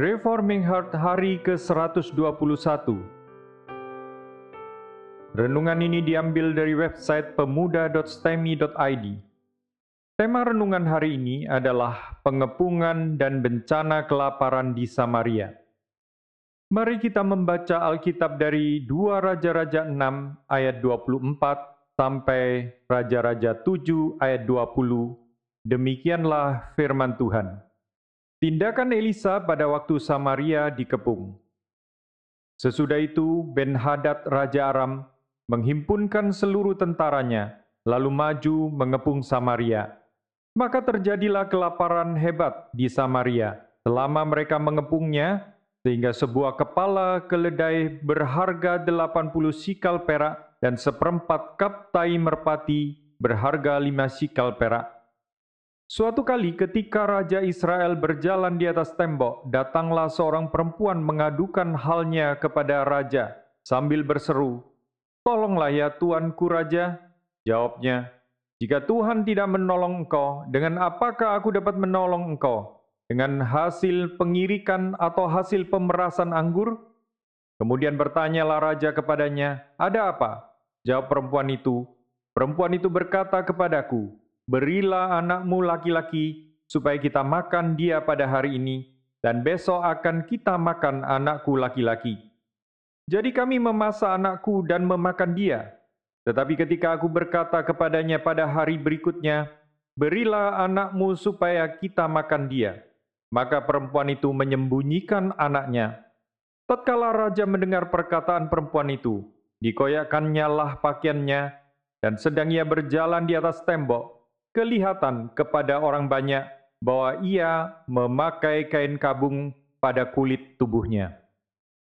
Reforming Heart hari ke-121 Renungan ini diambil dari website pemuda.stemi.id Tema renungan hari ini adalah pengepungan dan bencana kelaparan di Samaria. Mari kita membaca Alkitab dari 2 Raja-Raja 6 ayat 24 sampai Raja-Raja 7 ayat 20. Demikianlah firman Tuhan. Tindakan Elisa pada waktu Samaria dikepung. Sesudah itu, Ben-Hadad Raja Aram menghimpunkan seluruh tentaranya, lalu maju mengepung Samaria. Maka terjadilah kelaparan hebat di Samaria selama mereka mengepungnya, sehingga sebuah kepala keledai berharga 80 sikal perak dan seperempat kap tai merpati berharga lima sikal perak Suatu kali ketika Raja Israel berjalan di atas tembok, datanglah seorang perempuan mengadukan halnya kepada Raja sambil berseru, Tolonglah ya Tuanku Raja. Jawabnya, Jika Tuhan tidak menolong engkau, dengan apakah aku dapat menolong engkau? Dengan hasil pengirikan atau hasil pemerasan anggur? Kemudian bertanyalah Raja kepadanya, Ada apa? Jawab perempuan itu, Perempuan itu berkata kepadaku, berilah anakmu laki-laki, supaya kita makan dia pada hari ini, dan besok akan kita makan anakku laki-laki. Jadi kami memasak anakku dan memakan dia. Tetapi ketika aku berkata kepadanya pada hari berikutnya, berilah anakmu supaya kita makan dia. Maka perempuan itu menyembunyikan anaknya. Tatkala raja mendengar perkataan perempuan itu, dikoyakkannya lah pakaiannya, dan sedang ia berjalan di atas tembok, kelihatan kepada orang banyak bahwa ia memakai kain kabung pada kulit tubuhnya.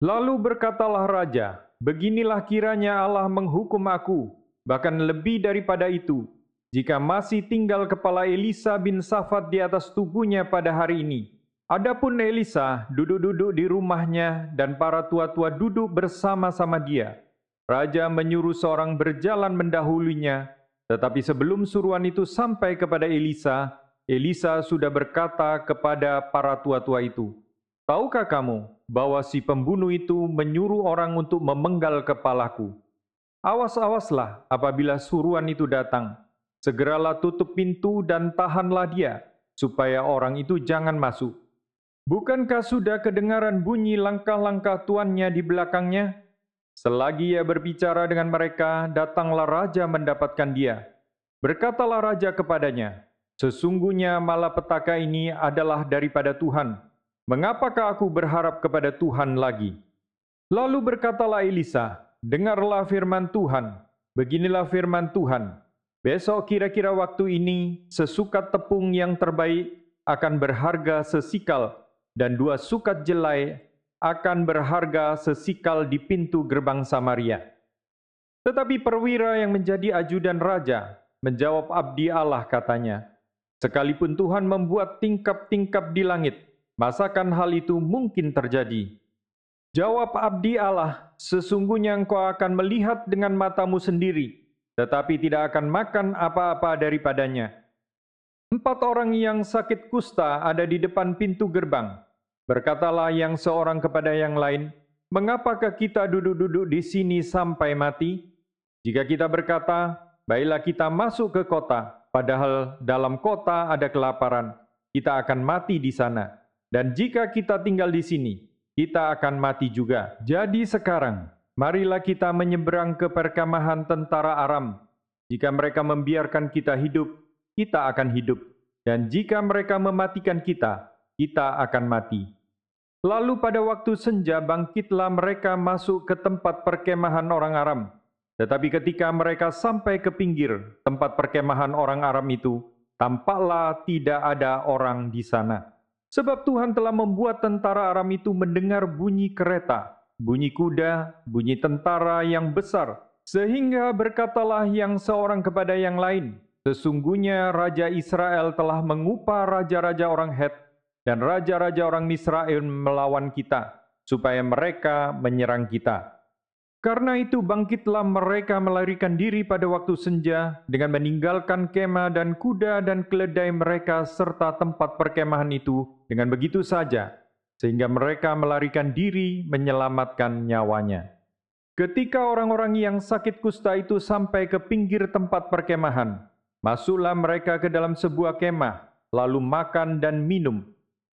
Lalu berkatalah raja, Beginilah kiranya Allah menghukum aku, bahkan lebih daripada itu, jika masih tinggal kepala Elisa bin Safat di atas tubuhnya pada hari ini. Adapun Elisa duduk-duduk di rumahnya dan para tua-tua duduk bersama-sama dia. Raja menyuruh seorang berjalan mendahulunya tetapi sebelum suruhan itu sampai kepada Elisa, Elisa sudah berkata kepada para tua-tua itu, Tahukah kamu bahwa si pembunuh itu menyuruh orang untuk memenggal kepalaku? Awas-awaslah apabila suruhan itu datang. Segeralah tutup pintu dan tahanlah dia, supaya orang itu jangan masuk. Bukankah sudah kedengaran bunyi langkah-langkah tuannya di belakangnya? Selagi ia berbicara dengan mereka, datanglah raja mendapatkan dia. Berkatalah raja kepadanya, Sesungguhnya malapetaka ini adalah daripada Tuhan. Mengapakah aku berharap kepada Tuhan lagi? Lalu berkatalah Elisa, Dengarlah firman Tuhan. Beginilah firman Tuhan. Besok kira-kira waktu ini, sesukat tepung yang terbaik akan berharga sesikal, dan dua sukat jelai akan berharga sesikal di pintu gerbang Samaria. Tetapi perwira yang menjadi ajudan raja menjawab abdi Allah katanya, Sekalipun Tuhan membuat tingkap-tingkap di langit, masakan hal itu mungkin terjadi? Jawab abdi Allah, sesungguhnya engkau akan melihat dengan matamu sendiri, tetapi tidak akan makan apa-apa daripadanya. Empat orang yang sakit kusta ada di depan pintu gerbang. Berkatalah yang seorang kepada yang lain, Mengapakah kita duduk-duduk di sini sampai mati? Jika kita berkata, Baiklah kita masuk ke kota, padahal dalam kota ada kelaparan, kita akan mati di sana. Dan jika kita tinggal di sini, kita akan mati juga. Jadi sekarang, marilah kita menyeberang ke perkemahan tentara Aram. Jika mereka membiarkan kita hidup, kita akan hidup. Dan jika mereka mematikan kita, kita akan mati. Lalu pada waktu senja bangkitlah mereka masuk ke tempat perkemahan orang Aram. Tetapi ketika mereka sampai ke pinggir tempat perkemahan orang Aram itu, tampaklah tidak ada orang di sana. Sebab Tuhan telah membuat tentara Aram itu mendengar bunyi kereta, bunyi kuda, bunyi tentara yang besar, sehingga berkatalah yang seorang kepada yang lain, Sesungguhnya Raja Israel telah mengupah raja-raja orang Het dan raja-raja orang Misraim melawan kita, supaya mereka menyerang kita. Karena itu bangkitlah mereka melarikan diri pada waktu senja dengan meninggalkan kemah dan kuda dan keledai mereka serta tempat perkemahan itu dengan begitu saja. sehingga mereka melarikan diri menyelamatkan nyawanya. Ketika orang-orang yang sakit kusta itu sampai ke pinggir tempat perkemahan, masuklah mereka ke dalam sebuah kemah, lalu makan dan minum.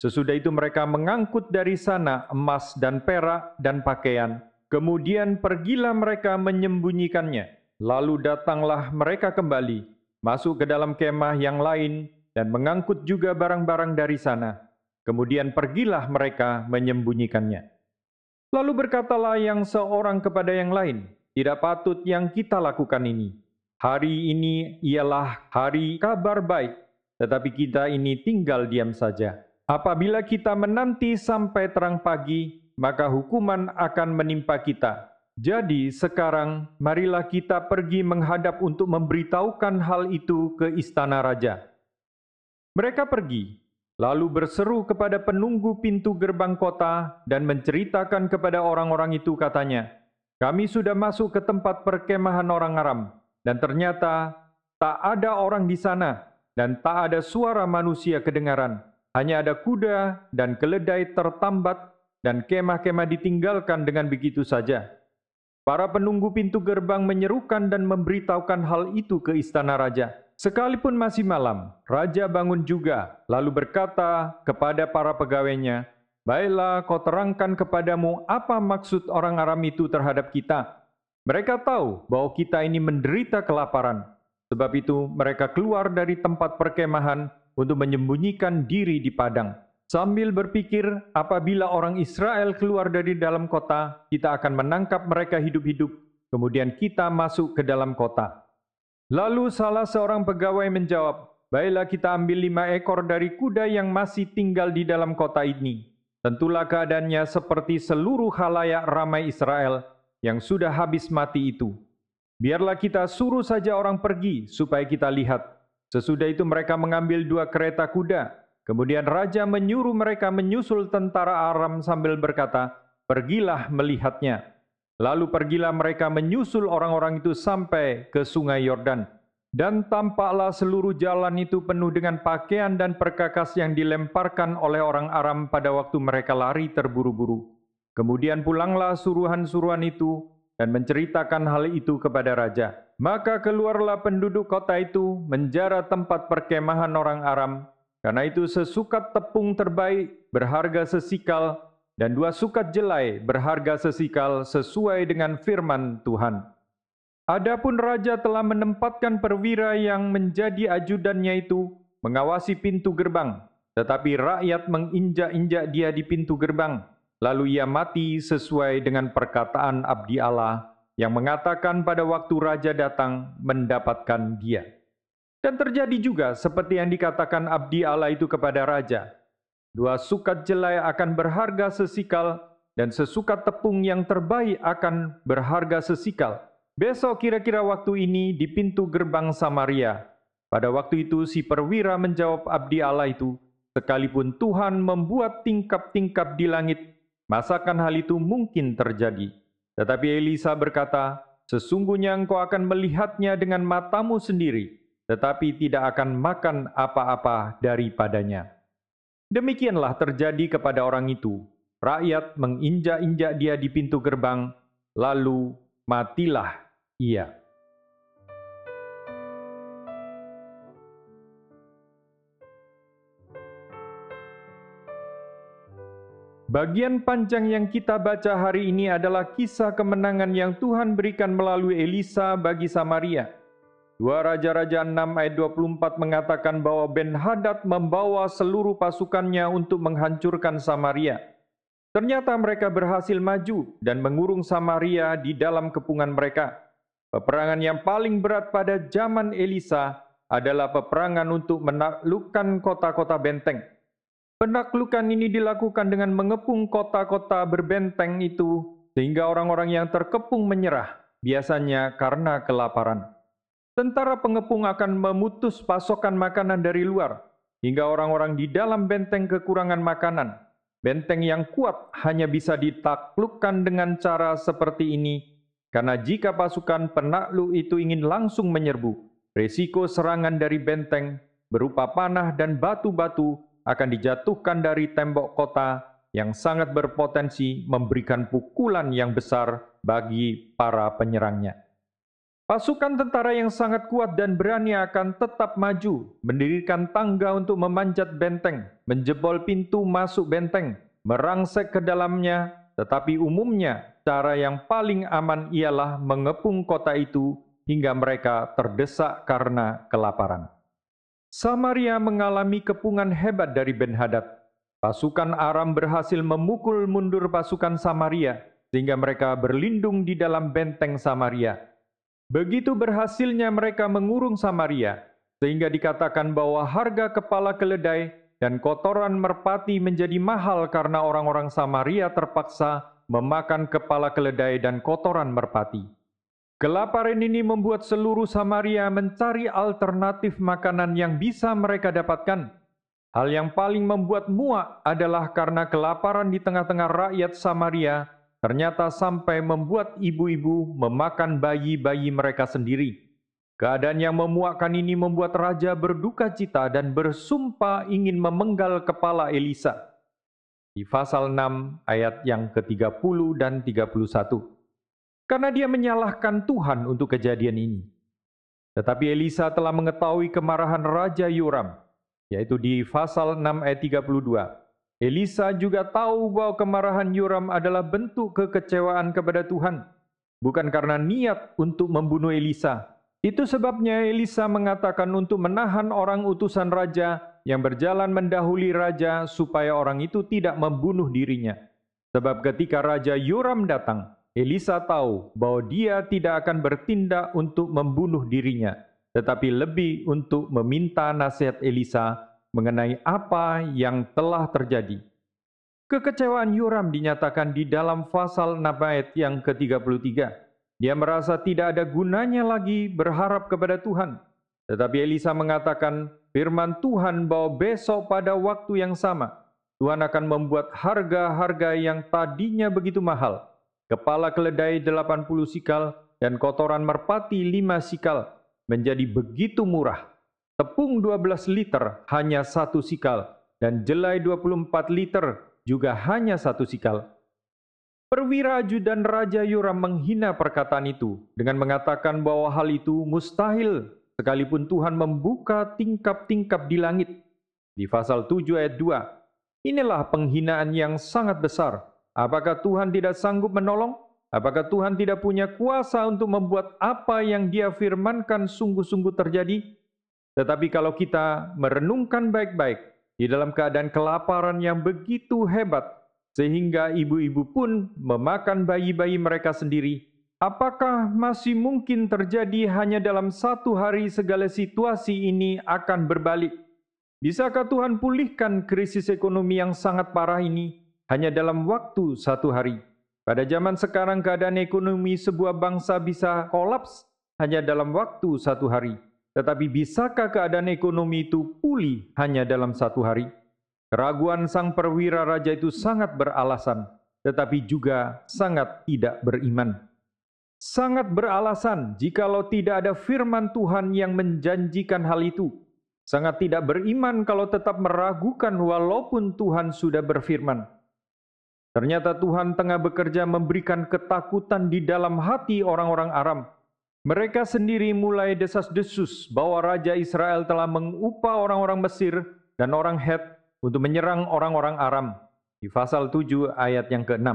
Sesudah itu mereka mengangkut dari sana emas dan perak dan pakaian. Kemudian pergilah mereka menyembunyikannya. Lalu datanglah mereka kembali, masuk ke dalam kemah yang lain, dan mengangkut juga barang-barang dari sana. Kemudian pergilah mereka menyembunyikannya. Lalu berkatalah yang seorang kepada yang lain, tidak patut yang kita lakukan ini. Hari ini ialah hari kabar baik, tetapi kita ini tinggal diam saja. Apabila kita menanti sampai terang pagi, maka hukuman akan menimpa kita jadi sekarang marilah kita pergi menghadap untuk memberitahukan hal itu ke istana raja. Mereka pergi, lalu berseru kepada penunggu pintu gerbang kota dan menceritakan kepada orang-orang itu katanya, kami sudah masuk ke tempat perkemahan orang Aram, dan ternyata tak ada orang di sana, dan tak ada suara manusia kedengaran. Hanya ada kuda dan keledai tertambat, dan kemah-kemah ditinggalkan dengan begitu saja.' Para penunggu pintu gerbang menyerukan dan memberitahukan hal itu ke istana raja. Sekalipun masih malam, raja bangun juga, lalu berkata kepada para pegawainya, Baiklah, kau terangkan kepadamu apa maksud orang Aram itu terhadap kita. Mereka tahu bahwa kita ini menderita kelaparan. Sebab itu mereka keluar dari tempat perkemahan untuk menyembunyikan diri di padang. Sambil berpikir, apabila orang Israel keluar dari dalam kota, kita akan menangkap mereka hidup-hidup, kemudian kita masuk ke dalam kota. Lalu salah seorang pegawai menjawab, Baiklah kita ambil lima ekor dari kuda yang masih tinggal di dalam kota ini. Tentulah keadaannya seperti seluruh halayak ramai Israel yang sudah habis mati itu. Biarlah kita suruh saja orang pergi supaya kita lihat. Sesudah itu mereka mengambil dua kereta kuda Kemudian raja menyuruh mereka menyusul tentara Aram sambil berkata, "Pergilah melihatnya." Lalu pergilah mereka menyusul orang-orang itu sampai ke sungai Yordan. Dan tampaklah seluruh jalan itu penuh dengan pakaian dan perkakas yang dilemparkan oleh orang Aram pada waktu mereka lari terburu-buru. Kemudian pulanglah suruhan-suruhan itu dan menceritakan hal itu kepada raja. Maka keluarlah penduduk kota itu menjara tempat perkemahan orang Aram karena itu sesukat tepung terbaik berharga sesikal dan dua sukat jelai berharga sesikal sesuai dengan firman Tuhan. Adapun raja telah menempatkan perwira yang menjadi ajudannya itu mengawasi pintu gerbang, tetapi rakyat menginjak-injak dia di pintu gerbang, lalu ia mati sesuai dengan perkataan abdi Allah yang mengatakan pada waktu raja datang mendapatkan dia. Dan terjadi juga seperti yang dikatakan abdi Allah itu kepada raja. Dua sukat jelai akan berharga sesikal dan sesukat tepung yang terbaik akan berharga sesikal. Besok kira-kira waktu ini di pintu gerbang Samaria. Pada waktu itu si perwira menjawab abdi Allah itu, sekalipun Tuhan membuat tingkap-tingkap di langit, masakan hal itu mungkin terjadi. Tetapi Elisa berkata, sesungguhnya engkau akan melihatnya dengan matamu sendiri, tetapi tidak akan makan apa-apa daripadanya. Demikianlah terjadi kepada orang itu. Rakyat menginjak-injak dia di pintu gerbang, lalu matilah ia. Bagian panjang yang kita baca hari ini adalah kisah kemenangan yang Tuhan berikan melalui Elisa bagi Samaria. Dua Raja-Raja 6 ayat 24 mengatakan bahwa Ben Hadad membawa seluruh pasukannya untuk menghancurkan Samaria. Ternyata mereka berhasil maju dan mengurung Samaria di dalam kepungan mereka. Peperangan yang paling berat pada zaman Elisa adalah peperangan untuk menaklukkan kota-kota benteng. Penaklukan ini dilakukan dengan mengepung kota-kota berbenteng itu sehingga orang-orang yang terkepung menyerah, biasanya karena kelaparan. Tentara pengepung akan memutus pasokan makanan dari luar, hingga orang-orang di dalam benteng kekurangan makanan. Benteng yang kuat hanya bisa ditaklukkan dengan cara seperti ini, karena jika pasukan penakluk itu ingin langsung menyerbu, risiko serangan dari benteng berupa panah dan batu-batu akan dijatuhkan dari tembok kota yang sangat berpotensi memberikan pukulan yang besar bagi para penyerangnya. Pasukan tentara yang sangat kuat dan berani akan tetap maju, mendirikan tangga untuk memanjat benteng, menjebol pintu masuk benteng, merangsek ke dalamnya, tetapi umumnya cara yang paling aman ialah mengepung kota itu hingga mereka terdesak karena kelaparan. Samaria mengalami kepungan hebat dari Ben-Hadad. Pasukan Aram berhasil memukul mundur pasukan Samaria, sehingga mereka berlindung di dalam benteng Samaria Begitu berhasilnya mereka mengurung Samaria, sehingga dikatakan bahwa harga kepala keledai dan kotoran merpati menjadi mahal karena orang-orang Samaria terpaksa memakan kepala keledai dan kotoran merpati. Kelaparan ini membuat seluruh Samaria mencari alternatif makanan yang bisa mereka dapatkan. Hal yang paling membuat muak adalah karena kelaparan di tengah-tengah rakyat Samaria ternyata sampai membuat ibu-ibu memakan bayi-bayi mereka sendiri. Keadaan yang memuakkan ini membuat raja berduka cita dan bersumpah ingin memenggal kepala Elisa. Di pasal 6 ayat yang ke-30 dan 31. Karena dia menyalahkan Tuhan untuk kejadian ini. Tetapi Elisa telah mengetahui kemarahan Raja Yoram, yaitu di pasal 6 ayat 32 Elisa juga tahu bahwa kemarahan Yoram adalah bentuk kekecewaan kepada Tuhan, bukan karena niat untuk membunuh Elisa. Itu sebabnya Elisa mengatakan untuk menahan orang utusan raja yang berjalan mendahului raja supaya orang itu tidak membunuh dirinya. Sebab ketika Raja Yoram datang, Elisa tahu bahwa dia tidak akan bertindak untuk membunuh dirinya, tetapi lebih untuk meminta nasihat Elisa mengenai apa yang telah terjadi. Kekecewaan Yoram dinyatakan di dalam pasal 6 ayat yang ke-33. Dia merasa tidak ada gunanya lagi berharap kepada Tuhan. Tetapi Elisa mengatakan firman Tuhan bahwa besok pada waktu yang sama, Tuhan akan membuat harga-harga yang tadinya begitu mahal, kepala keledai 80 sikal dan kotoran merpati 5 sikal, menjadi begitu murah Tepung 12 liter hanya satu sikal, dan jelai 24 liter juga hanya satu sikal. Perwira ajudan Raja Yoram menghina perkataan itu dengan mengatakan bahwa hal itu mustahil sekalipun Tuhan membuka tingkap-tingkap di langit. Di pasal 7 ayat 2, inilah penghinaan yang sangat besar. Apakah Tuhan tidak sanggup menolong? Apakah Tuhan tidak punya kuasa untuk membuat apa yang dia firmankan sungguh-sungguh terjadi? Tetapi kalau kita merenungkan baik-baik di dalam keadaan kelaparan yang begitu hebat, sehingga ibu-ibu pun memakan bayi-bayi mereka sendiri, apakah masih mungkin terjadi hanya dalam satu hari segala situasi ini akan berbalik? Bisakah Tuhan pulihkan krisis ekonomi yang sangat parah ini hanya dalam waktu satu hari? Pada zaman sekarang keadaan ekonomi sebuah bangsa bisa kolaps hanya dalam waktu satu hari. Tetapi bisakah keadaan ekonomi itu pulih hanya dalam satu hari? Keraguan sang perwira raja itu sangat beralasan, tetapi juga sangat tidak beriman. Sangat beralasan jikalau tidak ada firman Tuhan yang menjanjikan hal itu. Sangat tidak beriman kalau tetap meragukan walaupun Tuhan sudah berfirman. Ternyata Tuhan tengah bekerja memberikan ketakutan di dalam hati orang-orang Aram mereka sendiri mulai desas-desus bahwa Raja Israel telah mengupah orang-orang Mesir dan orang Het untuk menyerang orang-orang Aram. Di pasal 7 ayat yang ke-6.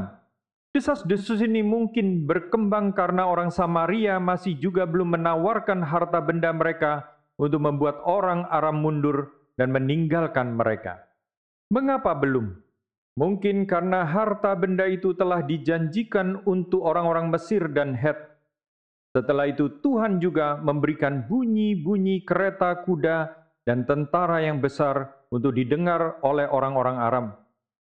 Desas-desus ini mungkin berkembang karena orang Samaria masih juga belum menawarkan harta benda mereka untuk membuat orang Aram mundur dan meninggalkan mereka. Mengapa belum? Mungkin karena harta benda itu telah dijanjikan untuk orang-orang Mesir dan Het setelah itu Tuhan juga memberikan bunyi-bunyi kereta kuda dan tentara yang besar untuk didengar oleh orang-orang Aram.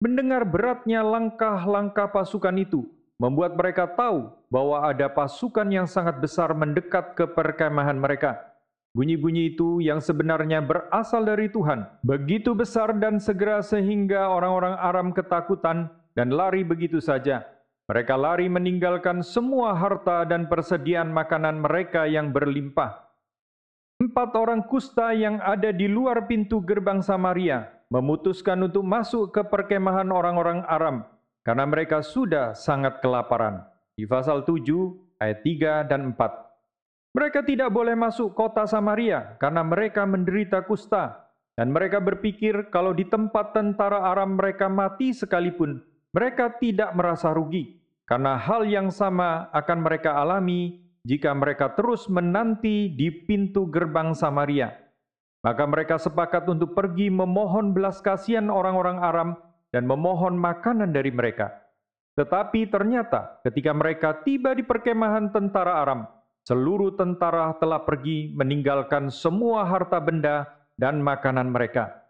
Mendengar beratnya langkah-langkah pasukan itu membuat mereka tahu bahwa ada pasukan yang sangat besar mendekat ke perkemahan mereka. Bunyi-bunyi itu yang sebenarnya berasal dari Tuhan, begitu besar dan segera sehingga orang-orang Aram ketakutan dan lari begitu saja. Mereka lari meninggalkan semua harta dan persediaan makanan mereka yang berlimpah. Empat orang kusta yang ada di luar pintu gerbang Samaria memutuskan untuk masuk ke perkemahan orang-orang Aram karena mereka sudah sangat kelaparan. Di pasal 7 ayat 3 dan 4. Mereka tidak boleh masuk kota Samaria karena mereka menderita kusta dan mereka berpikir kalau di tempat tentara Aram mereka mati sekalipun, mereka tidak merasa rugi karena hal yang sama akan mereka alami jika mereka terus menanti di pintu gerbang Samaria. Maka mereka sepakat untuk pergi memohon belas kasihan orang-orang Aram dan memohon makanan dari mereka. Tetapi ternyata ketika mereka tiba di perkemahan tentara Aram, seluruh tentara telah pergi meninggalkan semua harta benda dan makanan mereka.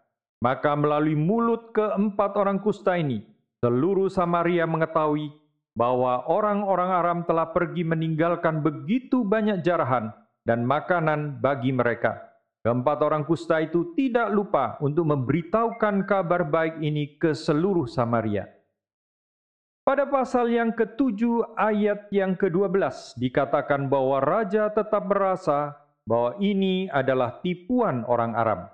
Maka melalui mulut keempat orang kusta ini, seluruh Samaria mengetahui bahwa orang-orang Aram telah pergi meninggalkan begitu banyak jarahan dan makanan bagi mereka. Keempat orang kusta itu tidak lupa untuk memberitahukan kabar baik ini ke seluruh Samaria. Pada pasal yang ketujuh ayat yang ke-12 dikatakan bahwa raja tetap merasa bahwa ini adalah tipuan orang Aram.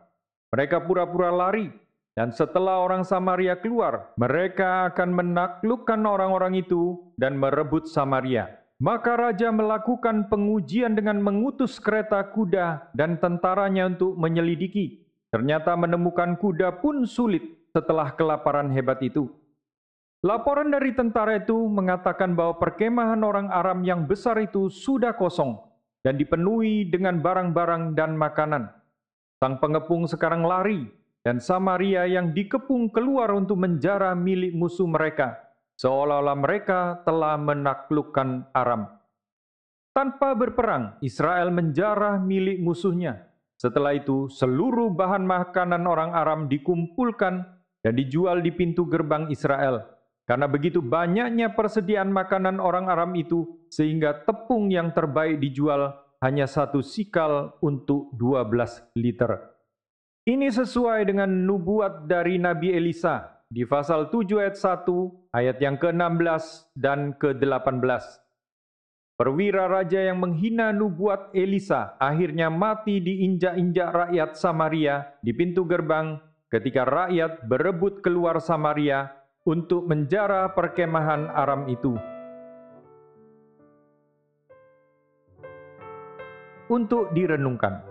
Mereka pura-pura lari dan setelah orang Samaria keluar, mereka akan menaklukkan orang-orang itu dan merebut Samaria. Maka raja melakukan pengujian dengan mengutus kereta kuda dan tentaranya untuk menyelidiki. Ternyata menemukan kuda pun sulit setelah kelaparan hebat itu. Laporan dari tentara itu mengatakan bahwa perkemahan orang Aram yang besar itu sudah kosong dan dipenuhi dengan barang-barang dan makanan. Sang pengepung sekarang lari dan Samaria yang dikepung keluar untuk menjara milik musuh mereka seolah-olah mereka telah menaklukkan Aram. Tanpa berperang, Israel menjarah milik musuhnya. Setelah itu, seluruh bahan makanan orang Aram dikumpulkan dan dijual di pintu gerbang Israel. Karena begitu banyaknya persediaan makanan orang Aram itu, sehingga tepung yang terbaik dijual hanya satu sikal untuk 12 liter. Ini sesuai dengan nubuat dari Nabi Elisa di pasal 7 ayat 1, ayat yang ke-16 dan ke-18. Perwira raja yang menghina nubuat Elisa akhirnya mati diinjak-injak rakyat Samaria di pintu gerbang ketika rakyat berebut keluar Samaria untuk menjara perkemahan Aram itu. Untuk direnungkan.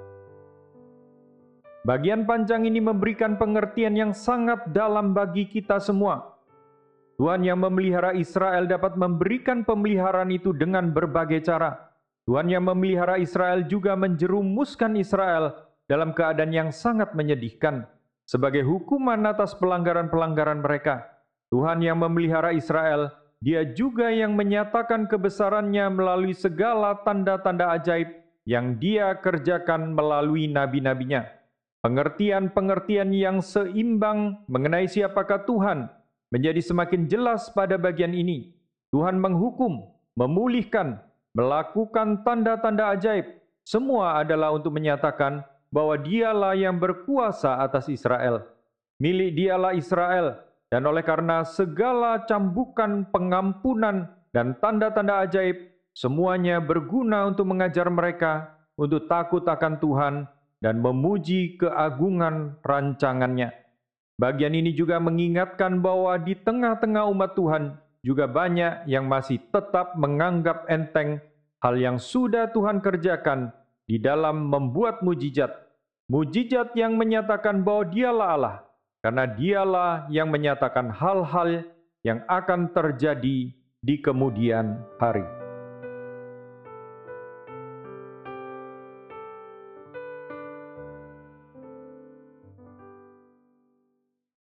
Bagian panjang ini memberikan pengertian yang sangat dalam bagi kita semua. Tuhan yang memelihara Israel dapat memberikan pemeliharaan itu dengan berbagai cara. Tuhan yang memelihara Israel juga menjerumuskan Israel dalam keadaan yang sangat menyedihkan sebagai hukuman atas pelanggaran-pelanggaran mereka. Tuhan yang memelihara Israel, dia juga yang menyatakan kebesarannya melalui segala tanda-tanda ajaib yang dia kerjakan melalui nabi-nabinya. Pengertian-pengertian yang seimbang mengenai siapakah Tuhan menjadi semakin jelas pada bagian ini. Tuhan menghukum, memulihkan, melakukan tanda-tanda ajaib. Semua adalah untuk menyatakan bahwa dialah yang berkuasa atas Israel. Milik dialah Israel, dan oleh karena segala cambukan pengampunan dan tanda-tanda ajaib, semuanya berguna untuk mengajar mereka untuk takut akan Tuhan dan memuji keagungan rancangannya. Bagian ini juga mengingatkan bahwa di tengah-tengah umat Tuhan juga banyak yang masih tetap menganggap enteng hal yang sudah Tuhan kerjakan di dalam membuat mujizat. Mujizat yang menyatakan bahwa dialah Allah, karena dialah yang menyatakan hal-hal yang akan terjadi di kemudian hari.